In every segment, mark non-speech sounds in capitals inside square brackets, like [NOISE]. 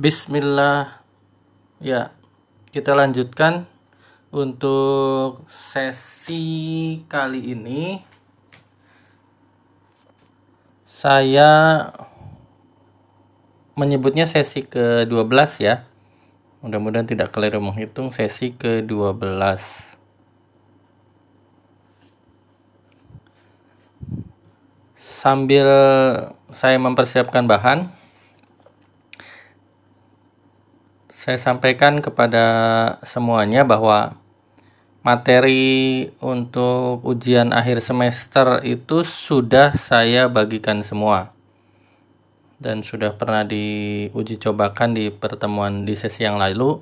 Bismillah. Ya, kita lanjutkan untuk sesi kali ini. Saya menyebutnya sesi ke-12 ya. Mudah-mudahan tidak keliru menghitung sesi ke-12. Sambil saya mempersiapkan bahan, saya sampaikan kepada semuanya bahwa materi untuk ujian akhir semester itu sudah saya bagikan semua dan sudah pernah diuji cobakan di pertemuan di sesi yang lalu.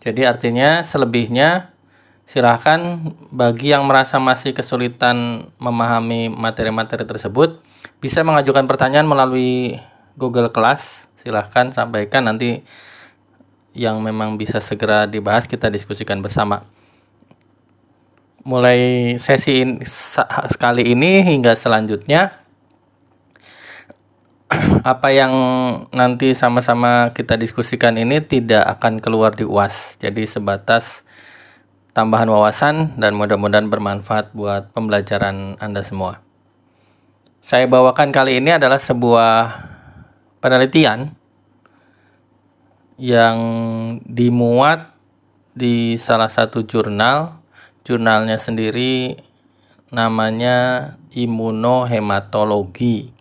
Jadi artinya selebihnya silahkan bagi yang merasa masih kesulitan memahami materi-materi tersebut bisa mengajukan pertanyaan melalui Google Class. Silahkan sampaikan nanti yang memang bisa segera dibahas kita diskusikan bersama. Mulai sesi in, sekali ini hingga selanjutnya [CLEARS THROAT] apa yang nanti sama-sama kita diskusikan ini tidak akan keluar di UAS. Jadi sebatas tambahan wawasan dan mudah-mudahan bermanfaat buat pembelajaran Anda semua. Saya bawakan kali ini adalah sebuah penelitian yang dimuat di salah satu jurnal. Jurnalnya sendiri namanya Imunohematologi.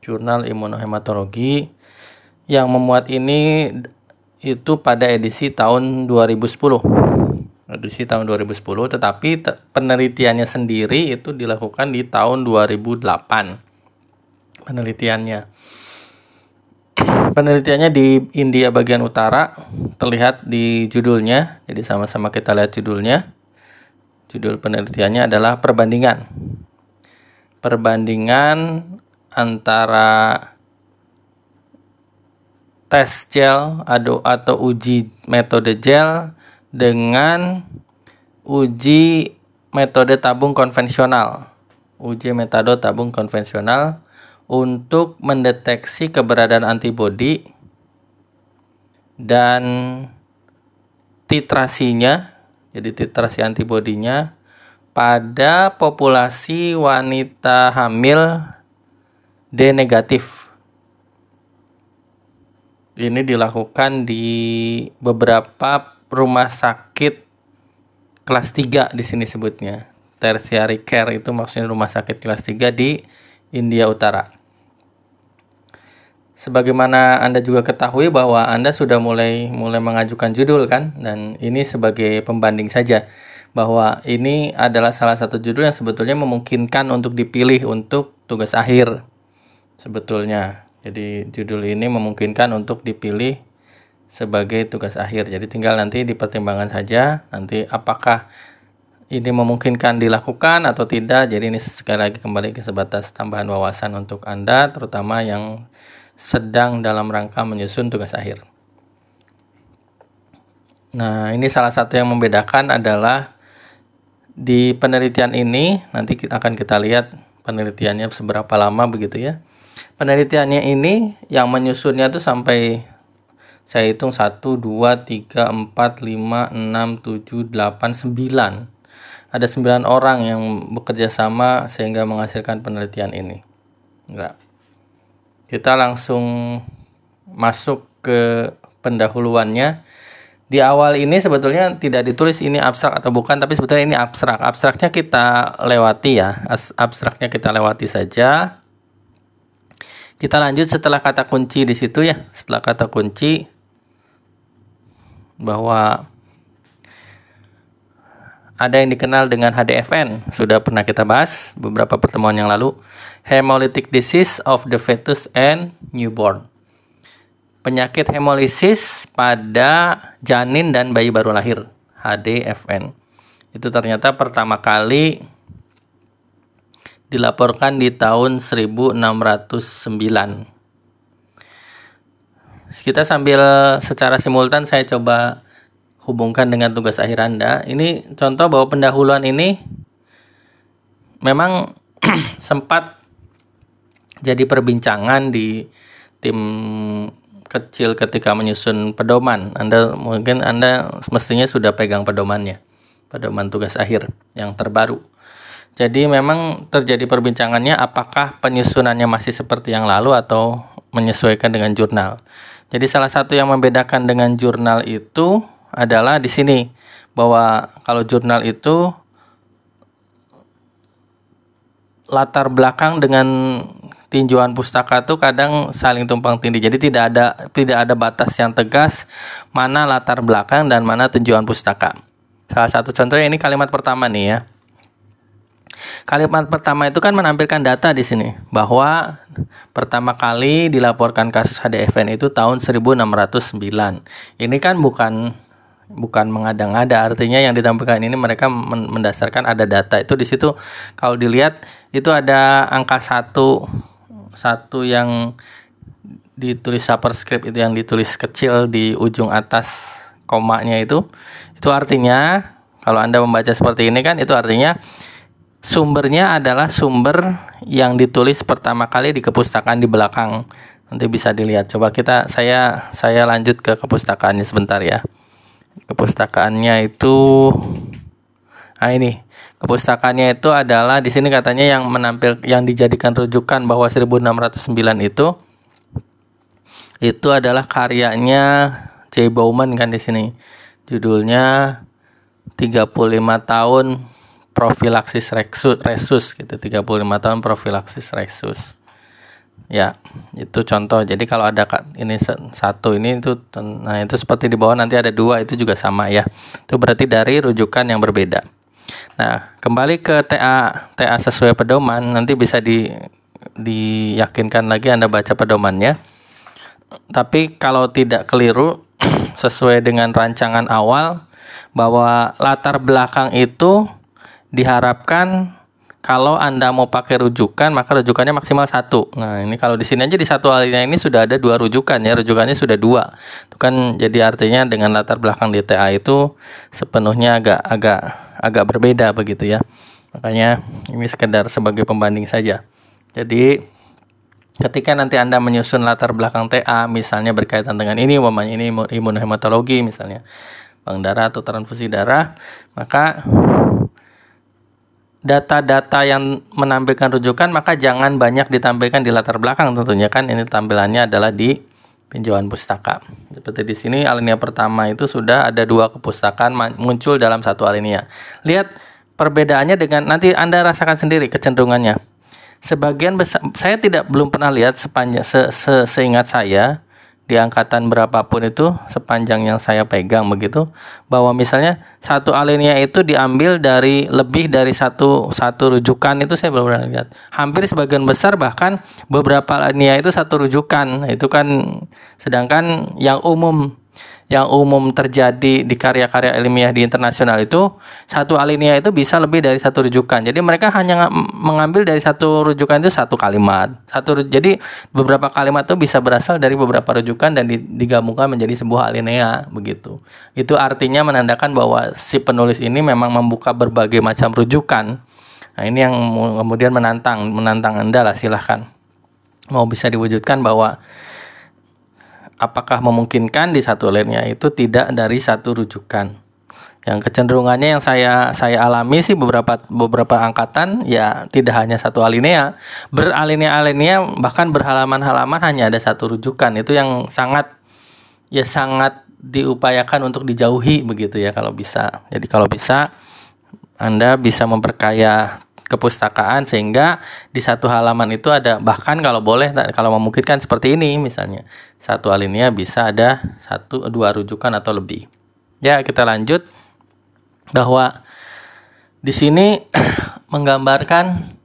Jurnal Imunohematologi yang memuat ini itu pada edisi tahun 2010. Edisi tahun 2010, tetapi penelitiannya sendiri itu dilakukan di tahun 2008. Penelitiannya penelitiannya di India bagian utara terlihat di judulnya. Jadi sama-sama kita lihat judulnya. Judul penelitiannya adalah perbandingan. Perbandingan antara tes gel atau uji metode gel dengan uji metode tabung konvensional. Uji metode tabung konvensional untuk mendeteksi keberadaan antibodi dan titrasinya, jadi titrasi antibodinya pada populasi wanita hamil D negatif. Ini dilakukan di beberapa rumah sakit kelas 3 di sini sebutnya. Tertiary care itu maksudnya rumah sakit kelas 3 di India Utara. Sebagaimana Anda juga ketahui bahwa Anda sudah mulai mulai mengajukan judul kan dan ini sebagai pembanding saja bahwa ini adalah salah satu judul yang sebetulnya memungkinkan untuk dipilih untuk tugas akhir sebetulnya. Jadi judul ini memungkinkan untuk dipilih sebagai tugas akhir. Jadi tinggal nanti dipertimbangkan saja nanti apakah ini memungkinkan dilakukan atau tidak. Jadi ini sekali lagi kembali ke sebatas tambahan wawasan untuk Anda terutama yang sedang dalam rangka menyusun tugas akhir. Nah, ini salah satu yang membedakan adalah di penelitian ini nanti akan kita lihat penelitiannya seberapa lama begitu ya. Penelitiannya ini yang menyusunnya itu sampai saya hitung 1 2 3 4 5 6 7 8 9. Ada 9 orang yang bekerja sama sehingga menghasilkan penelitian ini. Enggak kita langsung masuk ke pendahuluannya. Di awal ini sebetulnya tidak ditulis ini abstrak atau bukan, tapi sebetulnya ini abstrak. Abstraknya kita lewati ya, abstraknya kita lewati saja. Kita lanjut setelah kata kunci di situ ya, setelah kata kunci bahwa ada yang dikenal dengan HDFN, sudah pernah kita bahas beberapa pertemuan yang lalu. Hemolytic disease of the fetus and newborn. Penyakit hemolisis pada janin dan bayi baru lahir, HDFN. Itu ternyata pertama kali dilaporkan di tahun 1609. Kita sambil secara simultan saya coba hubungkan dengan tugas akhir Anda. Ini contoh bahwa pendahuluan ini memang [CLEARS THROAT] sempat jadi perbincangan di tim kecil ketika menyusun pedoman. Anda mungkin Anda mestinya sudah pegang pedomannya. Pedoman tugas akhir yang terbaru. Jadi memang terjadi perbincangannya apakah penyusunannya masih seperti yang lalu atau menyesuaikan dengan jurnal. Jadi salah satu yang membedakan dengan jurnal itu adalah di sini bahwa kalau jurnal itu latar belakang dengan tinjauan pustaka itu kadang saling tumpang tindih. Jadi tidak ada tidak ada batas yang tegas mana latar belakang dan mana tinjauan pustaka. Salah satu contohnya ini kalimat pertama nih ya. Kalimat pertama itu kan menampilkan data di sini bahwa pertama kali dilaporkan kasus HDFN itu tahun 1609. Ini kan bukan bukan mengada-ngada. Artinya yang ditampilkan ini mereka mendasarkan ada data. Itu di situ kalau dilihat itu ada angka satu satu yang ditulis superscript itu yang ditulis kecil di ujung atas komanya itu. Itu artinya kalau anda membaca seperti ini kan itu artinya sumbernya adalah sumber yang ditulis pertama kali di kepustakaan di belakang. Nanti bisa dilihat. Coba kita saya saya lanjut ke kepustakaannya sebentar ya kepustakaannya itu nah ini. Kepustakaannya itu adalah di sini katanya yang menampil yang dijadikan rujukan bahwa 1609 itu itu adalah karyanya J. Bauman kan di sini. Judulnya 35 tahun profilaksis resus, resus gitu 35 tahun profilaksis resus ya itu contoh. Jadi kalau ada ini satu ini itu nah itu seperti di bawah nanti ada dua itu juga sama ya. Itu berarti dari rujukan yang berbeda. Nah kembali ke TA TA sesuai pedoman nanti bisa di diyakinkan lagi anda baca pedomannya. Tapi kalau tidak keliru [CLEARS THROAT] sesuai dengan rancangan awal bahwa latar belakang itu diharapkan kalau Anda mau pakai rujukan, maka rujukannya maksimal satu. Nah, ini kalau di sini aja di satu alinea ini sudah ada dua rujukan ya, rujukannya sudah dua. Itu kan jadi artinya dengan latar belakang DTA itu sepenuhnya agak agak agak berbeda begitu ya. Makanya ini sekedar sebagai pembanding saja. Jadi ketika nanti Anda menyusun latar belakang TA misalnya berkaitan dengan ini umpamanya ini imunohematologi misalnya bank darah atau transfusi darah, maka data-data yang menampilkan rujukan maka jangan banyak ditampilkan di latar belakang tentunya kan ini tampilannya adalah di pinjauan pustaka. Seperti di sini alinea pertama itu sudah ada dua kepustakaan muncul dalam satu alinea. Lihat perbedaannya dengan nanti Anda rasakan sendiri kecenderungannya. Sebagian besar saya tidak belum pernah lihat sepanjang se, se, seingat saya di angkatan berapapun itu sepanjang yang saya pegang begitu bahwa misalnya satu alinea itu diambil dari lebih dari satu satu rujukan itu saya belum pernah lihat. Hampir sebagian besar bahkan beberapa alinea itu satu rujukan. Itu kan sedangkan yang umum yang umum terjadi di karya-karya ilmiah di internasional itu satu alinea itu bisa lebih dari satu rujukan. Jadi mereka hanya mengambil dari satu rujukan itu satu kalimat. Satu jadi beberapa kalimat itu bisa berasal dari beberapa rujukan dan digabungkan menjadi sebuah alinea begitu. Itu artinya menandakan bahwa si penulis ini memang membuka berbagai macam rujukan. Nah, ini yang kemudian menantang menantang Anda lah silahkan. Mau bisa diwujudkan bahwa apakah memungkinkan di satu alinea itu tidak dari satu rujukan. Yang kecenderungannya yang saya saya alami sih beberapa beberapa angkatan ya tidak hanya satu alinea, beralinea-alinea bahkan berhalaman-halaman hanya ada satu rujukan. Itu yang sangat ya sangat diupayakan untuk dijauhi begitu ya kalau bisa. Jadi kalau bisa Anda bisa memperkaya kepustakaan sehingga di satu halaman itu ada bahkan kalau boleh kalau memungkinkan seperti ini misalnya. Satu alinea bisa ada satu dua rujukan atau lebih. Ya kita lanjut. Bahwa di sini [CLEARS THROAT] menggambarkan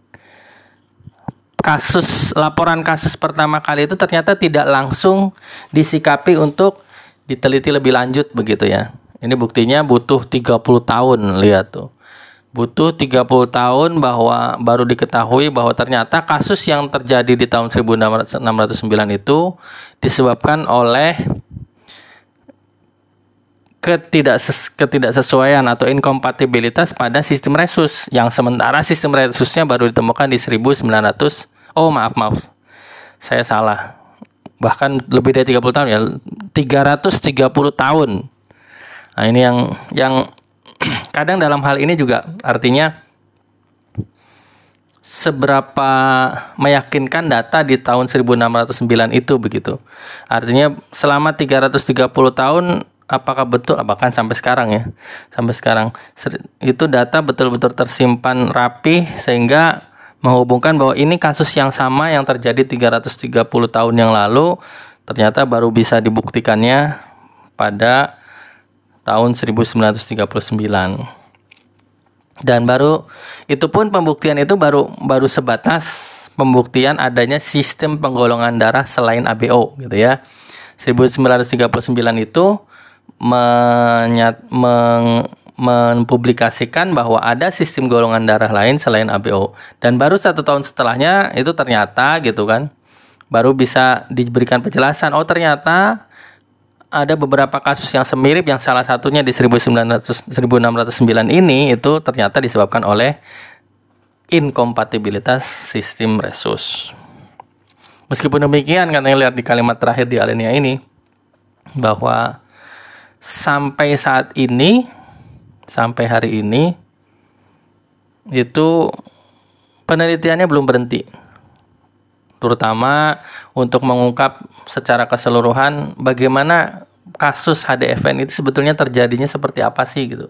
kasus laporan kasus pertama kali itu ternyata tidak langsung disikapi untuk diteliti lebih lanjut begitu ya. Ini buktinya butuh 30 tahun lihat tuh butuh 30 tahun bahwa baru diketahui bahwa ternyata kasus yang terjadi di tahun 1609 itu disebabkan oleh ketidakses ketidaksesuaian atau inkompatibilitas pada sistem resus yang sementara sistem resusnya baru ditemukan di 1900 oh maaf maaf saya salah. Bahkan lebih dari 30 tahun ya 330 tahun. Nah ini yang yang kadang dalam hal ini juga artinya seberapa meyakinkan data di tahun 1609 itu begitu. Artinya selama 330 tahun apakah betul apakah sampai sekarang ya. Sampai sekarang itu data betul-betul tersimpan rapi sehingga menghubungkan bahwa ini kasus yang sama yang terjadi 330 tahun yang lalu ternyata baru bisa dibuktikannya pada tahun 1939 dan baru itu pun pembuktian itu baru baru sebatas pembuktian adanya sistem penggolongan darah selain ABO gitu ya. 1939 itu menyat, meng, mempublikasikan bahwa ada sistem golongan darah lain selain ABO dan baru satu tahun setelahnya itu ternyata gitu kan baru bisa diberikan penjelasan oh ternyata ada beberapa kasus yang semirip yang salah satunya di 1900 1609 ini itu ternyata disebabkan oleh inkompatibilitas sistem resus. Meskipun demikian karena lihat di kalimat terakhir di alinea ini bahwa sampai saat ini sampai hari ini itu penelitiannya belum berhenti terutama untuk mengungkap secara keseluruhan bagaimana kasus HDFN itu sebetulnya terjadinya seperti apa sih gitu.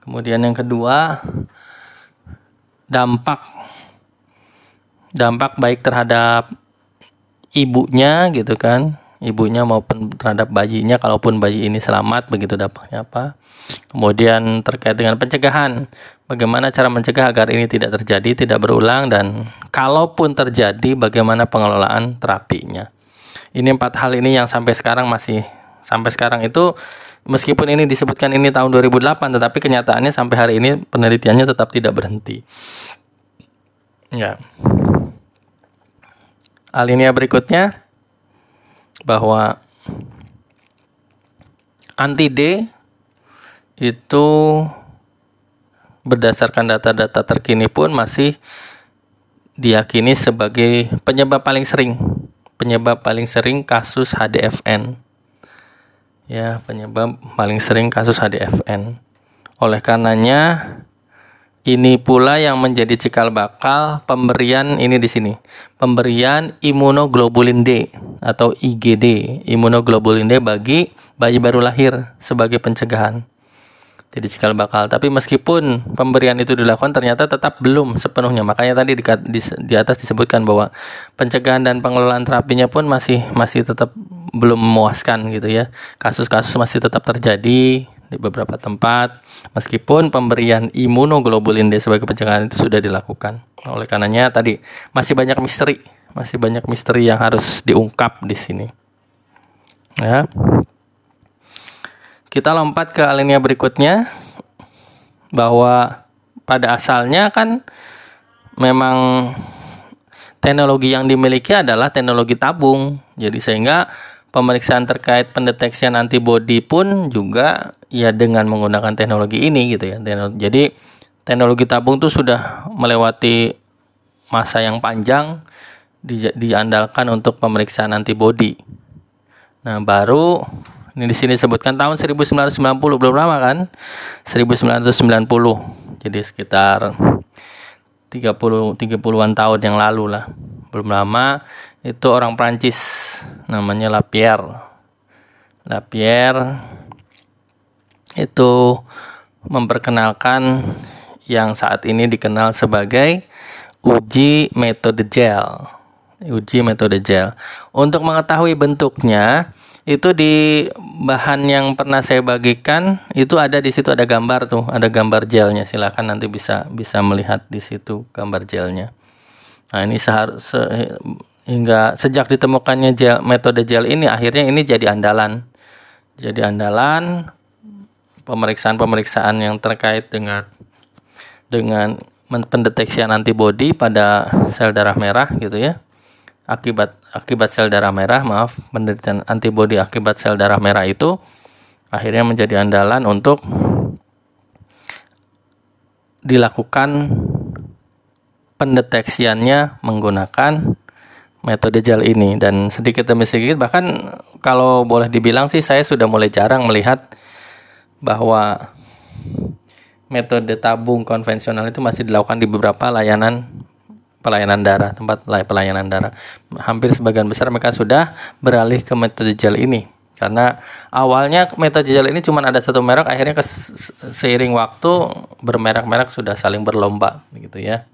Kemudian yang kedua dampak dampak baik terhadap ibunya gitu kan ibunya maupun terhadap bayinya kalaupun bayi ini selamat begitu dampaknya apa. Kemudian terkait dengan pencegahan bagaimana cara mencegah agar ini tidak terjadi tidak berulang dan kalaupun terjadi bagaimana pengelolaan terapinya. Ini empat hal ini yang sampai sekarang masih sampai sekarang itu meskipun ini disebutkan ini tahun 2008 tetapi kenyataannya sampai hari ini penelitiannya tetap tidak berhenti. Ya. Alinea berikutnya bahwa anti D itu berdasarkan data-data terkini pun masih diyakini sebagai penyebab paling sering. Penyebab paling sering kasus HDFN ya penyebab paling sering kasus HDFN oleh karenanya ini pula yang menjadi cikal bakal pemberian ini di sini. Pemberian imunoglobulin D atau IgD, imunoglobulin D bagi bayi baru lahir sebagai pencegahan. Jadi cikal bakal. Tapi meskipun pemberian itu dilakukan ternyata tetap belum sepenuhnya. Makanya tadi di, di, di atas disebutkan bahwa pencegahan dan pengelolaan terapinya pun masih masih tetap belum memuaskan gitu ya. Kasus-kasus masih tetap terjadi di beberapa tempat meskipun pemberian imunoglobulin D sebagai pencegahan itu sudah dilakukan. Oleh karenanya tadi masih banyak misteri, masih banyak misteri yang harus diungkap di sini. Ya. Kita lompat ke alinea berikutnya bahwa pada asalnya kan memang teknologi yang dimiliki adalah teknologi tabung. Jadi sehingga pemeriksaan terkait pendeteksian antibodi pun juga ya dengan menggunakan teknologi ini gitu ya. Jadi teknologi tabung itu sudah melewati masa yang panjang di, diandalkan untuk pemeriksaan antibodi. Nah, baru ini di sini sebutkan tahun 1990 belum lama kan? 1990. Jadi sekitar 30 30-an tahun yang lalu lah. Belum lama itu orang Prancis namanya Lapierre. Lapierre itu memperkenalkan yang saat ini dikenal sebagai uji metode gel. Uji metode gel. Untuk mengetahui bentuknya, itu di bahan yang pernah saya bagikan itu ada di situ ada gambar tuh ada gambar gelnya silahkan nanti bisa bisa melihat di situ gambar gelnya nah ini seharus se, hingga sejak ditemukannya gel metode gel ini akhirnya ini jadi andalan. Jadi andalan pemeriksaan-pemeriksaan yang terkait dengan dengan pendeteksian antibodi pada sel darah merah gitu ya. Akibat akibat sel darah merah, maaf, penelitian antibodi akibat sel darah merah itu akhirnya menjadi andalan untuk dilakukan pendeteksiannya menggunakan metode gel ini dan sedikit demi sedikit bahkan kalau boleh dibilang sih saya sudah mulai jarang melihat bahwa metode tabung konvensional itu masih dilakukan di beberapa layanan pelayanan darah, tempat pelayanan darah. Hampir sebagian besar mereka sudah beralih ke metode gel ini. Karena awalnya metode gel ini cuma ada satu merek, akhirnya seiring waktu bermerek-merek sudah saling berlomba, gitu ya.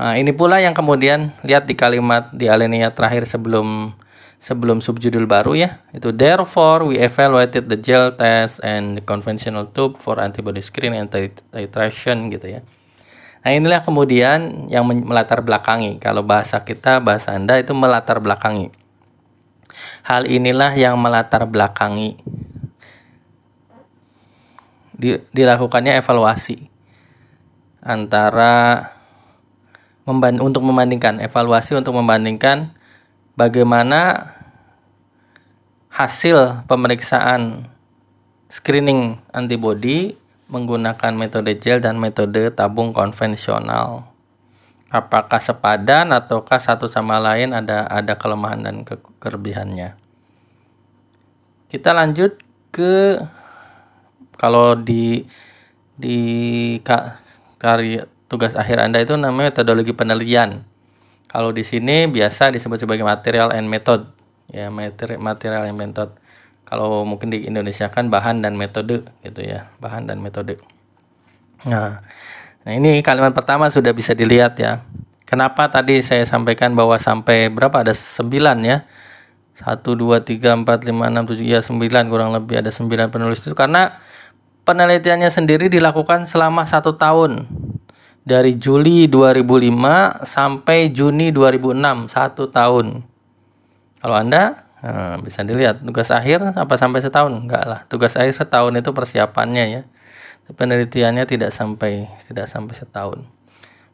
Nah, ini pula yang kemudian lihat di kalimat di alinea terakhir sebelum sebelum subjudul baru ya. Itu therefore we evaluated the gel test and the conventional tube for antibody screen and titration gitu ya. Nah inilah kemudian yang melatar belakangi. Kalau bahasa kita, bahasa Anda itu melatar belakangi. Hal inilah yang melatar belakangi dilakukannya evaluasi antara untuk membandingkan evaluasi untuk membandingkan bagaimana hasil pemeriksaan screening antibody menggunakan metode gel dan metode tabung konvensional. Apakah sepadan ataukah satu sama lain ada ada kelemahan dan ke kelebihannya? Kita lanjut ke kalau di di karya tugas akhir Anda itu namanya metodologi penelitian. Kalau di sini biasa disebut sebagai material and method. Ya, materi material and method. Kalau mungkin di Indonesia kan bahan dan metode gitu ya bahan dan metode. Nah nah ini kalimat pertama sudah bisa dilihat ya. Kenapa tadi saya sampaikan bahwa sampai berapa? Ada 9 ya. 1, 2, 3, 4, 5, 6, 7, ya 9 kurang lebih ada 9 penulis itu. Karena penelitiannya sendiri dilakukan selama satu tahun dari Juli 2005 sampai Juni 2006 satu tahun kalau Anda Nah, bisa dilihat tugas akhir apa sampai setahun? Enggak lah. Tugas akhir setahun itu persiapannya ya. Penelitiannya tidak sampai tidak sampai setahun.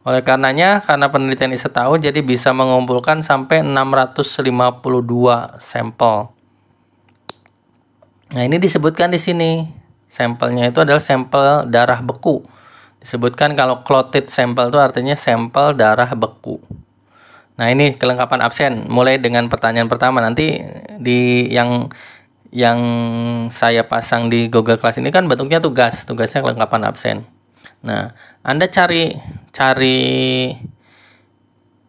Oleh karenanya, karena penelitian ini setahun, jadi bisa mengumpulkan sampai 652 sampel. Nah, ini disebutkan di sini. Sampelnya itu adalah sampel darah beku. Disebutkan kalau clotted sampel itu artinya sampel darah beku. Nah, ini kelengkapan absen mulai dengan pertanyaan pertama nanti di yang yang saya pasang di Google Class ini kan bentuknya tugas, tugasnya kelengkapan absen. Nah, Anda cari cari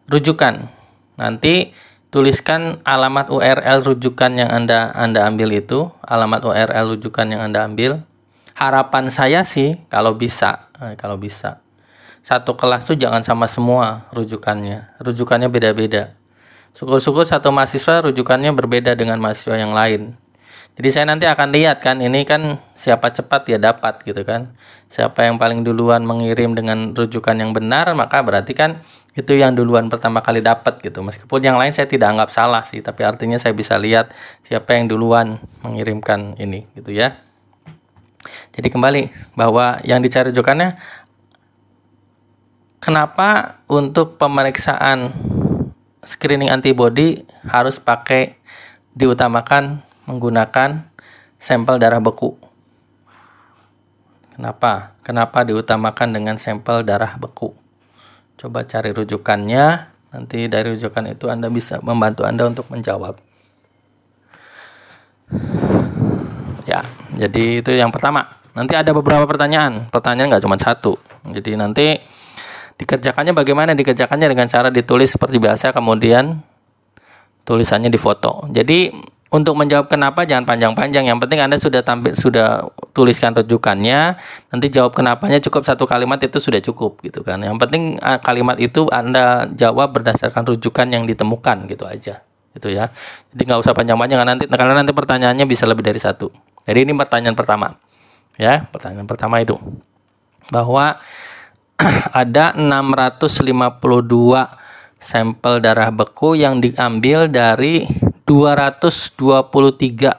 rujukan. Nanti tuliskan alamat URL rujukan yang Anda Anda ambil itu, alamat URL rujukan yang Anda ambil. Harapan saya sih kalau bisa, eh, kalau bisa satu kelas tuh jangan sama semua rujukannya. Rujukannya beda-beda. Syukur-syukur satu mahasiswa rujukannya berbeda dengan mahasiswa yang lain. Jadi saya nanti akan lihat kan ini kan siapa cepat ya dapat gitu kan. Siapa yang paling duluan mengirim dengan rujukan yang benar maka berarti kan itu yang duluan pertama kali dapat gitu. Meskipun yang lain saya tidak anggap salah sih, tapi artinya saya bisa lihat siapa yang duluan mengirimkan ini gitu ya. Jadi kembali bahwa yang dicari rujukannya kenapa untuk pemeriksaan screening antibody harus pakai diutamakan menggunakan sampel darah beku? Kenapa? Kenapa diutamakan dengan sampel darah beku? Coba cari rujukannya. Nanti dari rujukan itu Anda bisa membantu Anda untuk menjawab. Ya, jadi itu yang pertama. Nanti ada beberapa pertanyaan. Pertanyaan nggak cuma satu. Jadi nanti Dikerjakannya bagaimana? Dikerjakannya dengan cara ditulis seperti biasa, kemudian tulisannya difoto. Jadi untuk menjawab kenapa jangan panjang-panjang. Yang penting Anda sudah tampil sudah tuliskan rujukannya, nanti jawab kenapanya cukup satu kalimat itu sudah cukup gitu kan. Yang penting kalimat itu Anda jawab berdasarkan rujukan yang ditemukan gitu aja. Gitu ya. Jadi nggak usah panjang-panjang nanti karena nanti pertanyaannya bisa lebih dari satu. Jadi ini pertanyaan pertama. Ya, pertanyaan pertama itu. Bahwa [CLEARS THROAT] ada 652 sampel darah beku yang diambil dari 223 eh,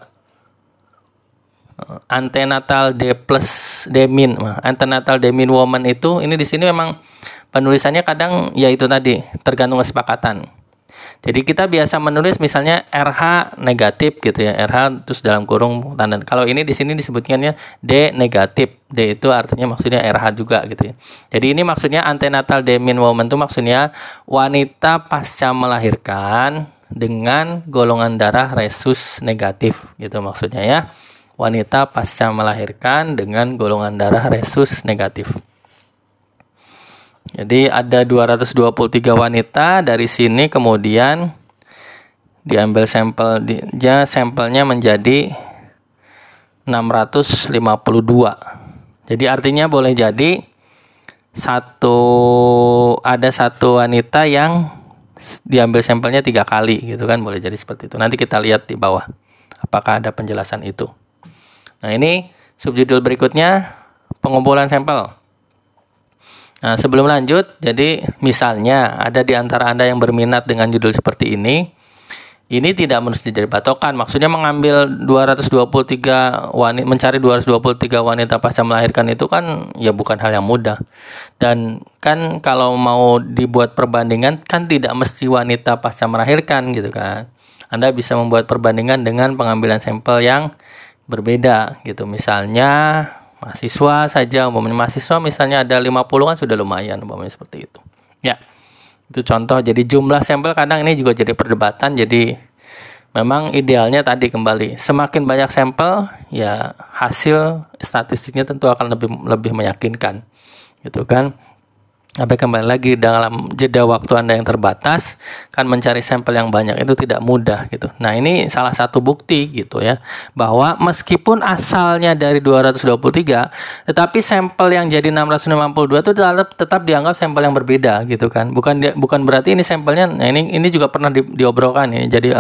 antenatal D plus D min. Antenatal D min woman itu ini di sini memang penulisannya kadang yaitu tadi tergantung kesepakatan Jadi kita biasa menulis misalnya RH negatif gitu ya. RH terus dalam kurung tanda. Kalau ini di sini disebutkannya D negatif. D itu artinya maksudnya RH juga gitu ya. Jadi ini maksudnya antenatal demin woman itu maksudnya wanita pasca melahirkan dengan golongan darah resus negatif gitu maksudnya ya. Wanita pasca melahirkan dengan golongan darah resus negatif. Jadi ada 223 wanita dari sini kemudian diambil sampel dia sampelnya menjadi 652. Jadi artinya boleh jadi satu ada satu wanita yang diambil sampelnya tiga kali gitu kan boleh jadi seperti itu. Nanti kita lihat di bawah apakah ada penjelasan itu. Nah ini subjudul berikutnya pengumpulan sampel. Nah, sebelum lanjut, jadi misalnya ada di antara Anda yang berminat dengan judul seperti ini, ini tidak mesti jadi patokan. Maksudnya mengambil 223 wanita mencari 223 wanita pasca melahirkan itu kan ya bukan hal yang mudah. Dan kan kalau mau dibuat perbandingan kan tidak mesti wanita pasca melahirkan gitu kan. Anda bisa membuat perbandingan dengan pengambilan sampel yang berbeda gitu. Misalnya mahasiswa saja umpamanya mahasiswa misalnya ada 50 kan sudah lumayan umpamanya seperti itu. Ya itu contoh. Jadi jumlah sampel kadang ini juga jadi perdebatan. Jadi memang idealnya tadi kembali semakin banyak sampel ya hasil statistiknya tentu akan lebih lebih meyakinkan. Gitu kan tapi kembali lagi dalam jeda waktu Anda yang terbatas kan mencari sampel yang banyak itu tidak mudah gitu. Nah, ini salah satu bukti gitu ya bahwa meskipun asalnya dari 223 tetapi sampel yang jadi 652 itu tetap, tetap dianggap sampel yang berbeda gitu kan. Bukan bukan berarti ini sampelnya nah ini ini juga pernah di, diobrolkan ya. Jadi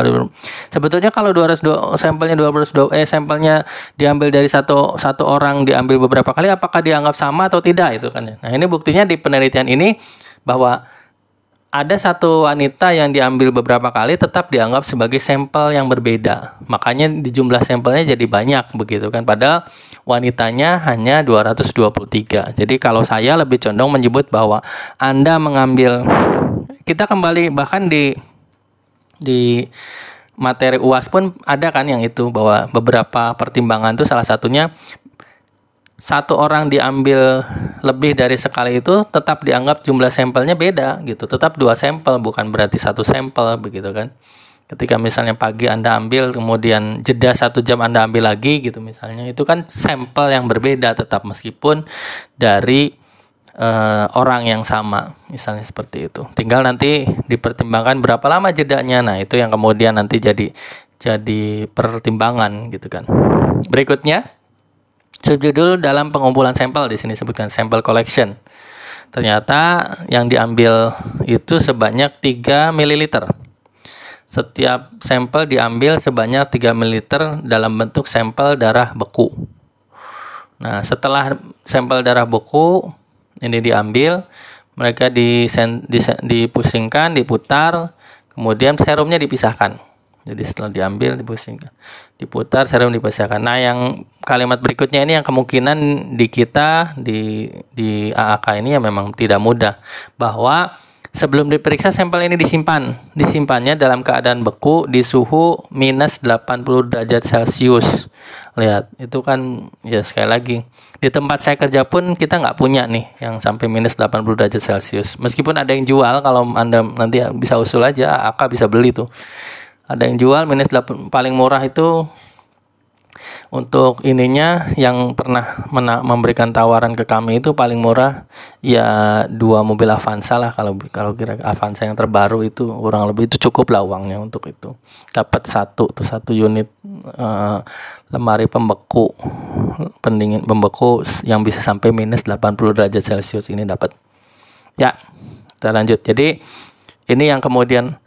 sebetulnya kalau 200 sampelnya 200 eh sampelnya diambil dari satu satu orang diambil beberapa kali apakah dianggap sama atau tidak itu kan ya. Nah, ini buktinya di penelitian penelitian ini bahwa ada satu wanita yang diambil beberapa kali tetap dianggap sebagai sampel yang berbeda. Makanya di jumlah sampelnya jadi banyak begitu kan. Padahal wanitanya hanya 223. Jadi kalau saya lebih condong menyebut bahwa Anda mengambil kita kembali bahkan di di materi UAS pun ada kan yang itu bahwa beberapa pertimbangan itu salah satunya satu orang diambil lebih dari sekali itu tetap dianggap jumlah sampelnya beda gitu. Tetap dua sampel bukan berarti satu sampel begitu kan. Ketika misalnya pagi anda ambil kemudian jeda satu jam anda ambil lagi gitu misalnya itu kan sampel yang berbeda tetap meskipun dari uh, orang yang sama misalnya seperti itu. Tinggal nanti dipertimbangkan berapa lama jedanya. Nah itu yang kemudian nanti jadi jadi pertimbangan gitu kan. Berikutnya Subjudul dalam pengumpulan sampel di sini sebutkan sampel collection. Ternyata yang diambil itu sebanyak 3 ml. Setiap sampel diambil sebanyak 3 ml dalam bentuk sampel darah beku. Nah, setelah sampel darah beku ini diambil, mereka dipusingkan, diputar, kemudian serumnya dipisahkan. Jadi setelah diambil dipusingkan, diputar serum dipasangkan. Nah, yang kalimat berikutnya ini yang kemungkinan di kita di di AAK ini ya memang tidak mudah bahwa sebelum diperiksa sampel ini disimpan. Disimpannya dalam keadaan beku di suhu minus 80 derajat Celcius. Lihat, itu kan ya sekali lagi di tempat saya kerja pun kita nggak punya nih yang sampai minus 80 derajat Celcius. Meskipun ada yang jual kalau Anda nanti bisa usul aja AAK bisa beli tuh ada yang jual minus 8 paling murah itu untuk ininya yang pernah mena memberikan tawaran ke kami itu paling murah ya dua mobil Avanza lah kalau kalau kira Avanza yang terbaru itu kurang lebih itu cukup lah uangnya untuk itu. Dapat satu tuh satu unit uh, lemari pembeku pendingin pembeku yang bisa sampai minus 80 derajat celcius ini dapat. Ya kita lanjut. Jadi ini yang kemudian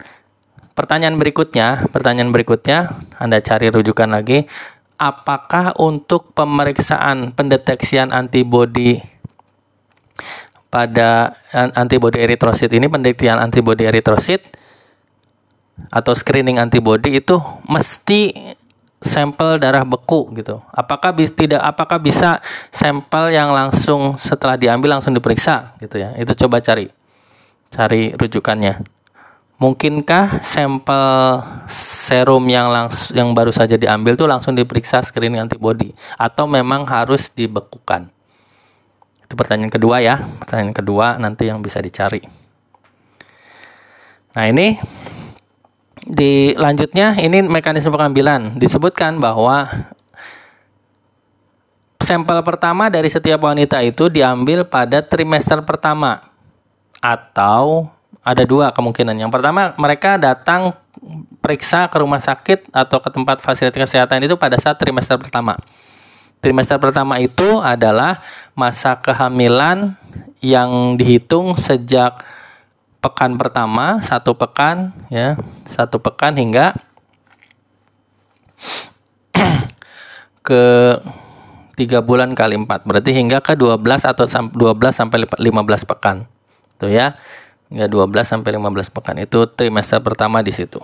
Pertanyaan berikutnya, pertanyaan berikutnya Anda cari rujukan lagi. Apakah untuk pemeriksaan pendeteksian antibodi pada antibodi eritrosit ini pendeteksian antibodi eritrosit atau screening antibodi itu mesti sampel darah beku gitu. Apakah bisa tidak apakah bisa sampel yang langsung setelah diambil langsung diperiksa gitu ya. Itu coba cari cari rujukannya mungkinkah sampel serum yang langsung yang baru saja diambil tuh langsung diperiksa screening antibody atau memang harus dibekukan? Itu pertanyaan kedua ya. Pertanyaan kedua nanti yang bisa dicari. Nah, ini di lanjutnya ini mekanisme pengambilan disebutkan bahwa sampel pertama dari setiap wanita itu diambil pada trimester pertama atau ada dua kemungkinan. Yang pertama, mereka datang periksa ke rumah sakit atau ke tempat fasilitas kesehatan itu pada saat trimester pertama. Trimester pertama itu adalah masa kehamilan yang dihitung sejak pekan pertama, satu pekan, ya, satu pekan hingga [CLEARS THROAT] ke tiga bulan kali empat, berarti hingga ke 12 atau 12 sampai 15 pekan, tuh ya hingga 12 sampai 15 pekan. Itu trimester pertama di situ.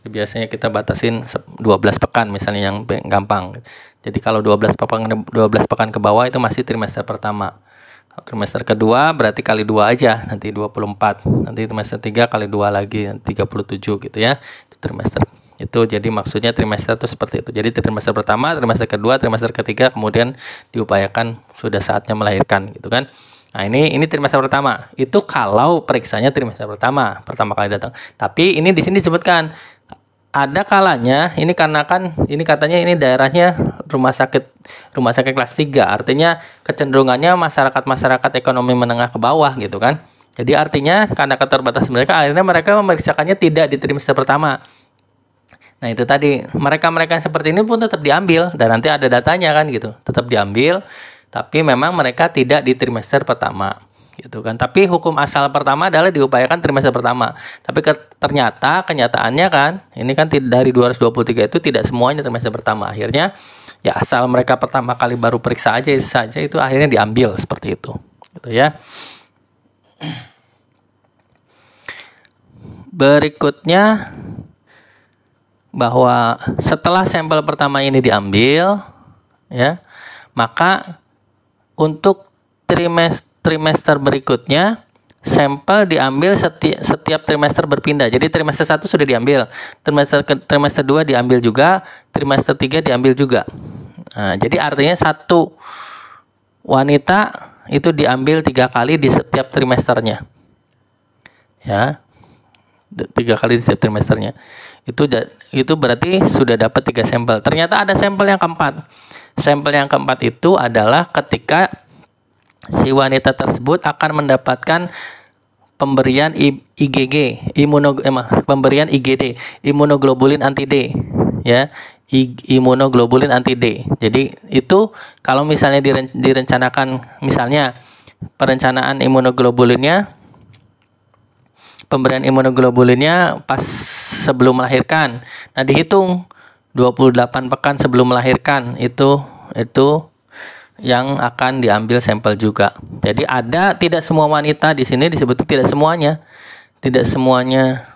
Biasanya kita batasin 12 pekan misalnya yang gampang. Jadi kalau 12 pekan 12 pekan ke bawah itu masih trimester pertama. Kalau trimester kedua berarti kali dua aja nanti 24. Nanti trimester 3 kali dua lagi 37 gitu ya. Itu trimester itu jadi maksudnya trimester itu seperti itu jadi trimester pertama trimester kedua trimester ketiga kemudian diupayakan sudah saatnya melahirkan gitu kan Nah ini ini trimester pertama. Itu kalau periksanya trimester pertama, pertama kali datang. Tapi ini di sini disebutkan ada kalanya ini karena kan ini katanya ini daerahnya rumah sakit rumah sakit kelas 3 artinya kecenderungannya masyarakat-masyarakat ekonomi menengah ke bawah gitu kan. Jadi artinya karena keterbatasan mereka akhirnya mereka memeriksakannya tidak di trimester pertama. Nah itu tadi. Mereka-mereka seperti ini pun tetap diambil. Dan nanti ada datanya kan gitu. Tetap diambil tapi memang mereka tidak di trimester pertama gitu kan. Tapi hukum asal pertama adalah diupayakan trimester pertama. Tapi ke, ternyata kenyataannya kan ini kan dari 223 itu tidak semuanya trimester pertama. Akhirnya ya asal mereka pertama kali baru periksa aja saja itu akhirnya diambil seperti itu. Gitu ya. Berikutnya bahwa setelah sampel pertama ini diambil ya, maka untuk trimester, trimester berikutnya sampel diambil setiap, setiap trimester berpindah. Jadi trimester 1 sudah diambil, trimester ke, trimester 2 diambil juga, trimester 3 diambil juga. Nah, jadi artinya satu wanita itu diambil tiga kali di setiap trimesternya. Ya, tiga kali di setiap trimesternya. Itu itu berarti sudah dapat tiga sampel. Ternyata ada sampel yang keempat. Sampel yang keempat itu adalah ketika si wanita tersebut akan mendapatkan pemberian IgG, imuno, eh, pemberian IgD, imunoglobulin anti D, ya, imunoglobulin anti D. Jadi itu kalau misalnya direncanakan, misalnya perencanaan imunoglobulinnya, pemberian imunoglobulinnya pas sebelum melahirkan. Nah dihitung 28 pekan sebelum melahirkan itu itu yang akan diambil sampel juga. Jadi ada tidak semua wanita di sini disebut tidak semuanya. Tidak semuanya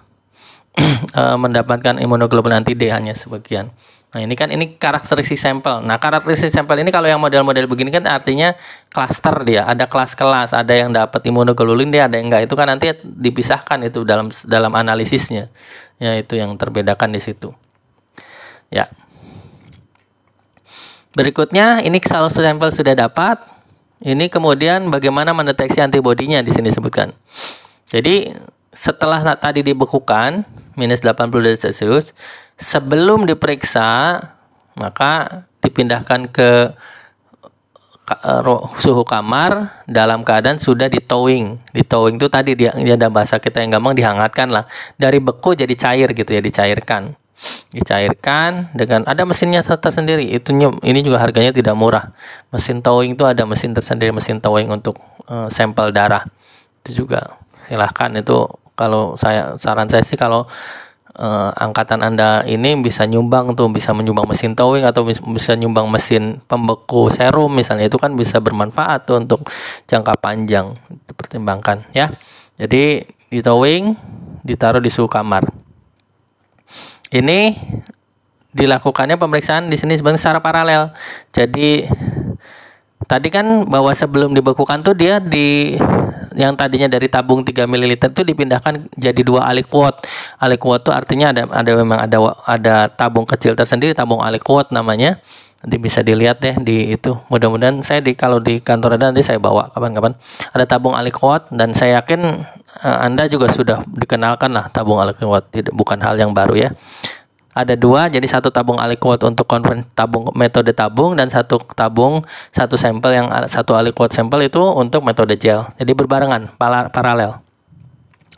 [CLEARS THROAT] eh, mendapatkan imunoglobulin anti D hanya sebagian. Nah, ini kan ini karakteristik sampel. Nah, karakteristik sampel ini kalau yang model-model begini kan artinya klaster dia, ada kelas-kelas, ada yang dapat imunoglobulin dia, ada yang enggak. Itu kan nanti dipisahkan itu dalam dalam analisisnya. Ya, itu yang terbedakan di situ. Ya. Berikutnya, ini kalau sampel sudah dapat, ini kemudian bagaimana mendeteksi antibodinya di sini disebutkan. Jadi, setelah tadi dibekukan, minus 80 derajat Celcius, sebelum diperiksa, maka dipindahkan ke suhu kamar dalam keadaan sudah di towing. Di towing itu tadi dia ada bahasa kita yang gampang dihangatkan lah. Dari beku jadi cair gitu ya, dicairkan dicairkan dengan ada mesinnya tersendiri. Itu ini juga harganya tidak murah. Mesin towing itu ada mesin tersendiri mesin towing untuk uh, sampel darah. Itu juga silahkan. Itu kalau saya saran saya sih kalau uh, angkatan anda ini bisa nyumbang tuh bisa menyumbang mesin towing atau bisa nyumbang mesin pembeku serum misalnya itu kan bisa bermanfaat tuh untuk jangka panjang. Dipertimbangkan ya. Jadi di towing ditaruh di suhu kamar ini dilakukannya pemeriksaan di sini sebenarnya secara paralel. Jadi tadi kan bahwa sebelum dibekukan tuh dia di yang tadinya dari tabung 3 ml itu dipindahkan jadi dua aliquot. Aliquot itu artinya ada ada memang ada ada tabung kecil tersendiri, tabung aliquot namanya. Nanti bisa dilihat deh di itu. Mudah-mudahan saya di kalau di kantor ada nanti saya bawa kapan-kapan. Ada tabung aliquot dan saya yakin Anda juga sudah dikenalkan lah tabung aliquot, bukan hal yang baru ya. Ada dua jadi satu tabung aliquot untuk konven tabung metode tabung dan satu tabung satu sampel yang satu aliquot sampel itu untuk metode gel. Jadi berbarengan paralel.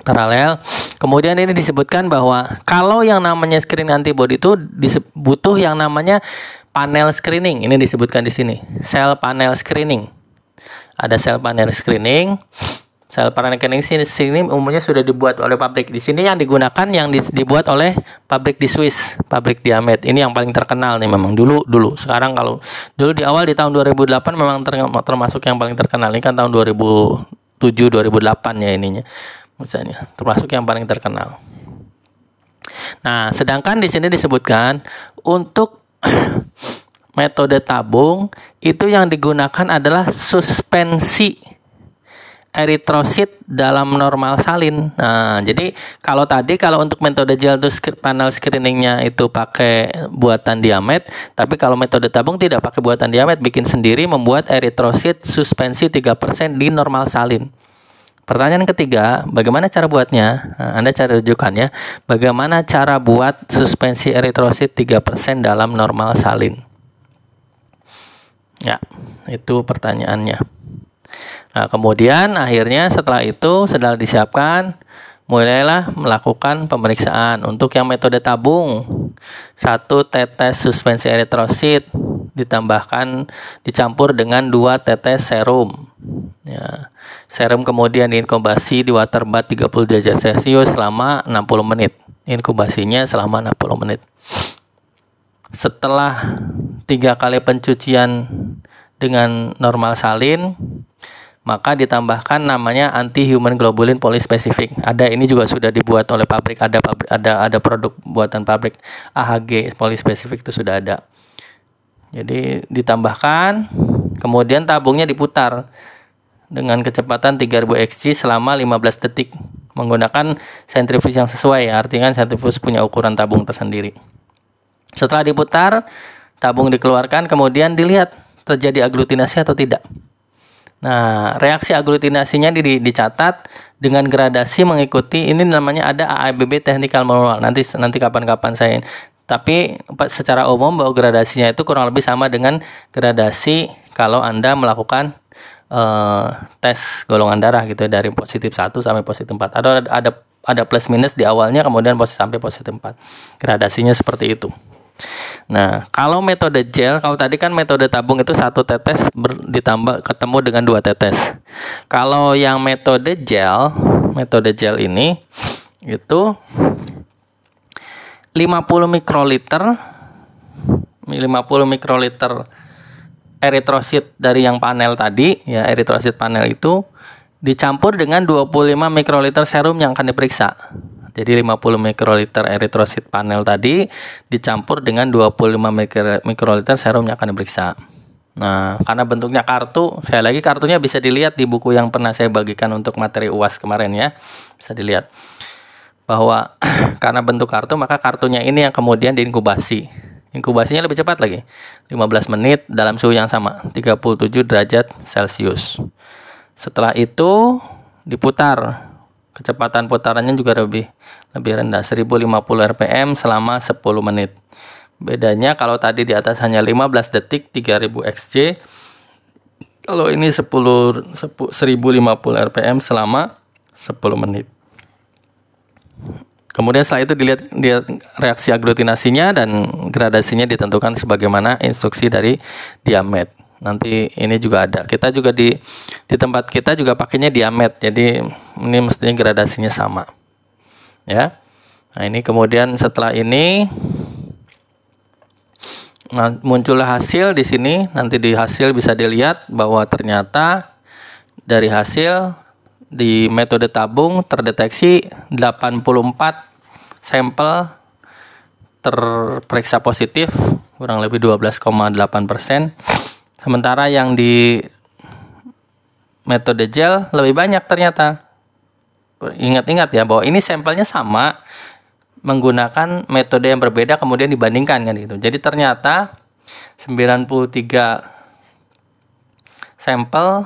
Paralel. Kemudian ini disebutkan bahwa kalau yang namanya screening antibody itu butuh yang namanya panel screening. Ini disebutkan di sini. Sel panel screening. Ada sel panel screening Sel rekening sini umumnya sudah dibuat oleh pabrik. Di sini yang digunakan yang dibuat oleh pabrik di Swiss, pabrik Diamet. Ini yang paling terkenal nih memang dulu dulu. Sekarang kalau dulu di awal di tahun 2008 memang termasuk yang paling terkenal. Ini kan tahun 2007 2008 ya ininya. Misalnya termasuk yang paling terkenal. Nah, sedangkan di sini disebutkan untuk [CLEARS THROAT] metode tabung itu yang digunakan adalah suspensi eritrosit dalam normal salin. Nah, jadi kalau tadi kalau untuk metode gel itu panel screeningnya itu pakai buatan diamet, tapi kalau metode tabung tidak pakai buatan diamet, bikin sendiri membuat eritrosit suspensi 3% di normal salin. Pertanyaan ketiga, bagaimana cara buatnya? Nah, Anda cari rujukannya. Bagaimana cara buat suspensi eritrosit 3% dalam normal salin? Ya, itu pertanyaannya. Nah, kemudian akhirnya setelah itu setelah disiapkan mulailah melakukan pemeriksaan untuk yang metode tabung. Satu tetes suspensi eritrosit ditambahkan dicampur dengan dua tetes serum. Ya serum kemudian diinkubasi di water bath 30 derajat celcius selama 60 menit. Inkubasinya selama 60 menit. Setelah tiga kali pencucian dengan normal salin maka ditambahkan namanya anti human globulin polispesifik. Ada ini juga sudah dibuat oleh pabrik, ada pabrik, ada ada produk buatan pabrik AHG polispesifik itu sudah ada. Jadi ditambahkan, kemudian tabungnya diputar dengan kecepatan 3000 xg selama 15 detik menggunakan sentrifuge yang sesuai. Artinya sentrifuge punya ukuran tabung tersendiri. Setelah diputar, tabung dikeluarkan, kemudian dilihat terjadi aglutinasi atau tidak. Nah, reaksi aglutinasinya di, dicatat dengan gradasi mengikuti ini namanya ada AIBB technical manual. Nanti nanti kapan-kapan saya tapi secara umum bahwa gradasinya itu kurang lebih sama dengan gradasi kalau Anda melakukan uh, tes golongan darah gitu dari positif 1 sampai positif 4. Ada ada ada plus minus di awalnya kemudian positif sampai positif 4. Gradasinya seperti itu. Nah, kalau metode gel, kalau tadi kan metode tabung itu satu tetes ber, ditambah ketemu dengan dua tetes. Kalau yang metode gel, metode gel ini itu 50 mikroliter 50 mikroliter eritrosit dari yang panel tadi, ya eritrosit panel itu dicampur dengan 25 mikroliter serum yang akan diperiksa. Jadi 50 mikroliter eritrosit panel tadi dicampur dengan 25 mikroliter serum yang akan diperiksa. Nah, karena bentuknya kartu, saya lagi kartunya bisa dilihat di buku yang pernah saya bagikan untuk materi UAS kemarin ya. Bisa dilihat bahwa [CLEARS THROAT] karena bentuk kartu maka kartunya ini yang kemudian diinkubasi. Inkubasinya lebih cepat lagi. 15 menit dalam suhu yang sama, 37 derajat Celcius. Setelah itu diputar Kecepatan putarannya juga lebih lebih rendah 1050 rpm selama 10 menit. Bedanya kalau tadi di atas hanya 15 detik 3000 xj. Kalau ini 10, 10 1050 rpm selama 10 menit. Kemudian setelah itu dilihat, dilihat reaksi aglutinasinya dan gradasinya ditentukan sebagaimana instruksi dari diamet nanti ini juga ada. Kita juga di di tempat kita juga pakainya diamet. Jadi ini mestinya gradasinya sama. Ya. Nah ini kemudian setelah ini nah, muncullah hasil di sini. Nanti di hasil bisa dilihat bahwa ternyata dari hasil di metode tabung terdeteksi 84 sampel terperiksa positif kurang lebih 12,8 persen Sementara yang di metode gel lebih banyak ternyata. Ingat-ingat ya bahwa ini sampelnya sama menggunakan metode yang berbeda kemudian dibandingkan kan gitu. Jadi ternyata 93 sampel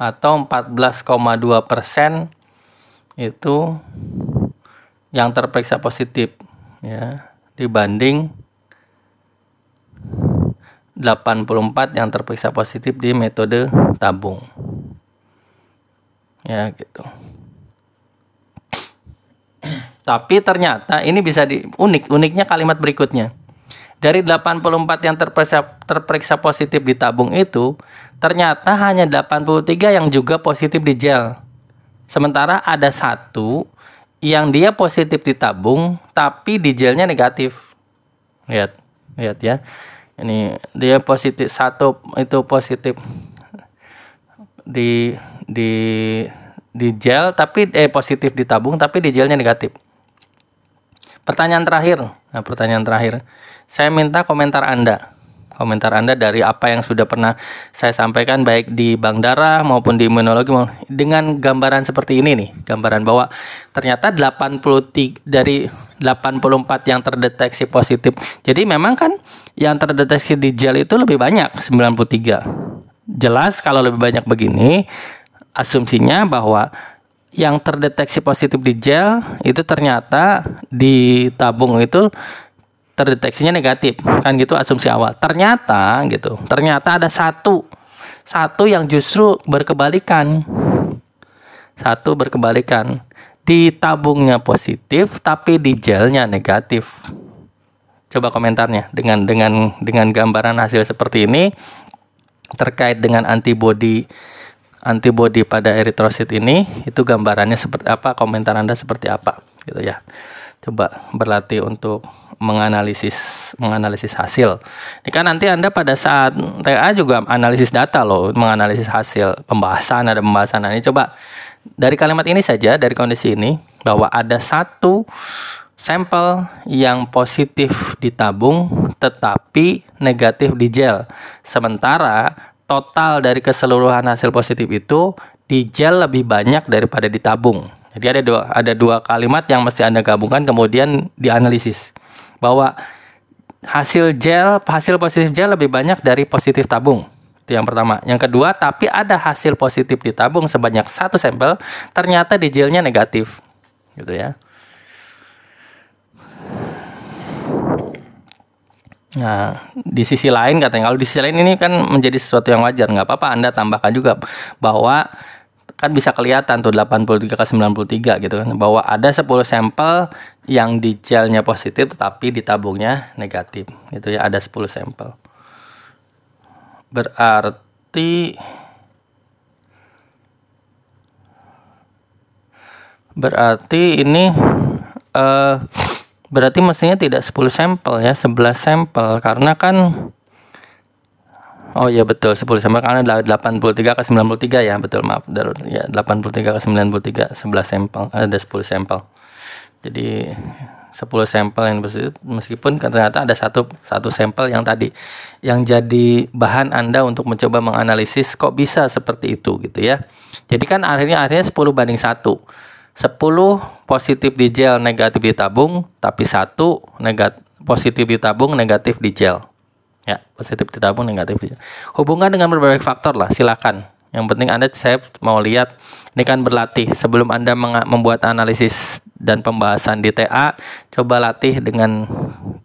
atau 14,2 persen itu yang terperiksa positif ya dibanding 84 yang terperiksa positif di metode tabung. Ya, gitu. Tapi ternyata ini bisa di unik, uniknya kalimat berikutnya. Dari 84 yang terperiksa, terperiksa positif di tabung itu, ternyata hanya 83 yang juga positif di gel. Sementara ada satu yang dia positif di tabung, tapi di gelnya negatif. Lihat, lihat ya ini dia positif satu itu positif di di di gel tapi eh positif di tabung tapi di gelnya negatif. Pertanyaan terakhir. Nah, pertanyaan terakhir. Saya minta komentar Anda komentar Anda dari apa yang sudah pernah saya sampaikan baik di bank darah maupun di imunologi dengan gambaran seperti ini nih, gambaran bahwa ternyata 83 dari 84 yang terdeteksi positif. Jadi memang kan yang terdeteksi di gel itu lebih banyak 93. Jelas kalau lebih banyak begini asumsinya bahwa yang terdeteksi positif di gel itu ternyata di tabung itu terdeteksinya negatif. Kan gitu asumsi awal. Ternyata gitu. Ternyata ada satu. Satu yang justru berkebalikan. Satu berkebalikan. Di tabungnya positif tapi di gelnya negatif. Coba komentarnya. Dengan dengan dengan gambaran hasil seperti ini terkait dengan antibody antibody pada eritrosit ini itu gambarannya seperti apa komentar anda seperti apa? Gitu ya coba berlatih untuk menganalisis menganalisis hasil. Ini kan nanti Anda pada saat TA juga analisis data loh, menganalisis hasil pembahasan ada pembahasan. Nah, ini coba dari kalimat ini saja dari kondisi ini bahwa ada satu sampel yang positif ditabung tetapi negatif di gel. Sementara total dari keseluruhan hasil positif itu di gel lebih banyak daripada ditabung. Jadi ada dua ada dua kalimat yang mesti Anda gabungkan kemudian dianalisis bahwa hasil gel hasil positif gel lebih banyak dari positif tabung. Itu yang pertama. Yang kedua, tapi ada hasil positif di tabung sebanyak satu sampel, ternyata di gelnya negatif. Gitu ya. Nah, di sisi lain katanya kalau di sisi lain ini kan menjadi sesuatu yang wajar, nggak apa-apa Anda tambahkan juga bahwa kan bisa kelihatan tuh 83 ke 93 gitu kan. Bahwa ada 10 sampel yang di gelnya positif tetapi di tabungnya negatif itu ya ada 10 sampel. Berarti berarti ini uh, berarti mestinya tidak 10 sampel ya 11 sampel. Karena kan Oh iya betul 10 sampel karena 83 ke 93 ya betul maaf ya 83 ke 93 11 sampel ada 10 sampel. Jadi 10 sampel yang meskipun ternyata ada satu satu sampel yang tadi yang jadi bahan Anda untuk mencoba menganalisis kok bisa seperti itu gitu ya. Jadi kan akhirnya akhirnya 10 banding 1. 10 positif di gel negatif di tabung tapi satu negatif positif di tabung negatif di gel Ya, positif ditabung negatif. Hubungan dengan berbagai faktor lah, silakan. Yang penting Anda saya mau lihat ini kan berlatih. Sebelum Anda membuat analisis dan pembahasan di TA, coba latih dengan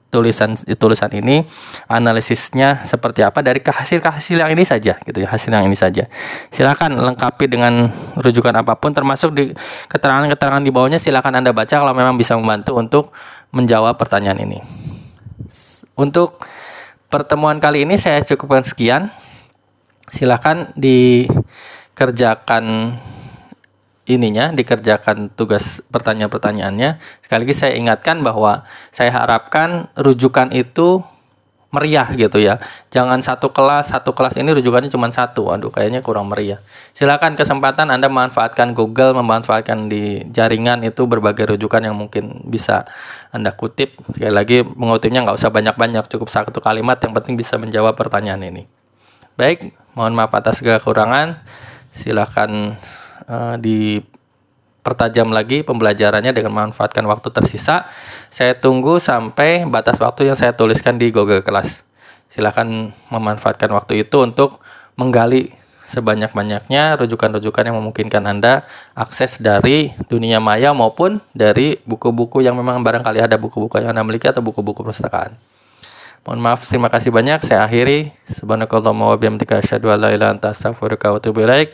tulisan tulisan ini. Analisisnya seperti apa? Dari hasil hasil yang ini saja gitu ya hasil yang ini saja. Silakan lengkapi dengan rujukan apa pun termasuk di keterangan-keterangan di bawahnya silakan anda baca kalau memang bisa membantu untuk menjawab pertanyaan ini. Untuk pertemuan kali ini saya cukupkan sekian. Silahkan dikerjakan ininya, dikerjakan tugas pertanyaan-pertanyaannya. Sekali lagi saya ingatkan bahwa saya harapkan rujukan itu meriah gitu ya. Jangan satu kelas, satu kelas ini rujukannya cuma satu. Aduh, kayaknya kurang meriah. Silakan kesempatan Anda memanfaatkan Google, memanfaatkan di jaringan itu berbagai rujukan yang mungkin bisa Anda kutip. Sekali lagi, mengutipnya nggak usah banyak-banyak, cukup satu kalimat yang penting bisa menjawab pertanyaan ini. Baik, mohon maaf atas segala kekurangan. Silahkan uh, dipertajam lagi pembelajarannya dengan memanfaatkan waktu tersisa. Saya tunggu sampai batas waktu yang saya tuliskan di Google Class. Silahkan memanfaatkan waktu itu untuk menggali sebanyak-banyaknya rujukan-rujukan yang memungkinkan Anda akses dari dunia maya maupun dari buku-buku yang memang barangkali ada buku-buku yang Anda miliki atau buku-buku perpustakaan. Mohon maaf, terima kasih banyak. Saya akhiri. Subhanakallahumma wa bihamdika asyhadu an la ilaha illa anta astaghfiruka wa atubu ilaik.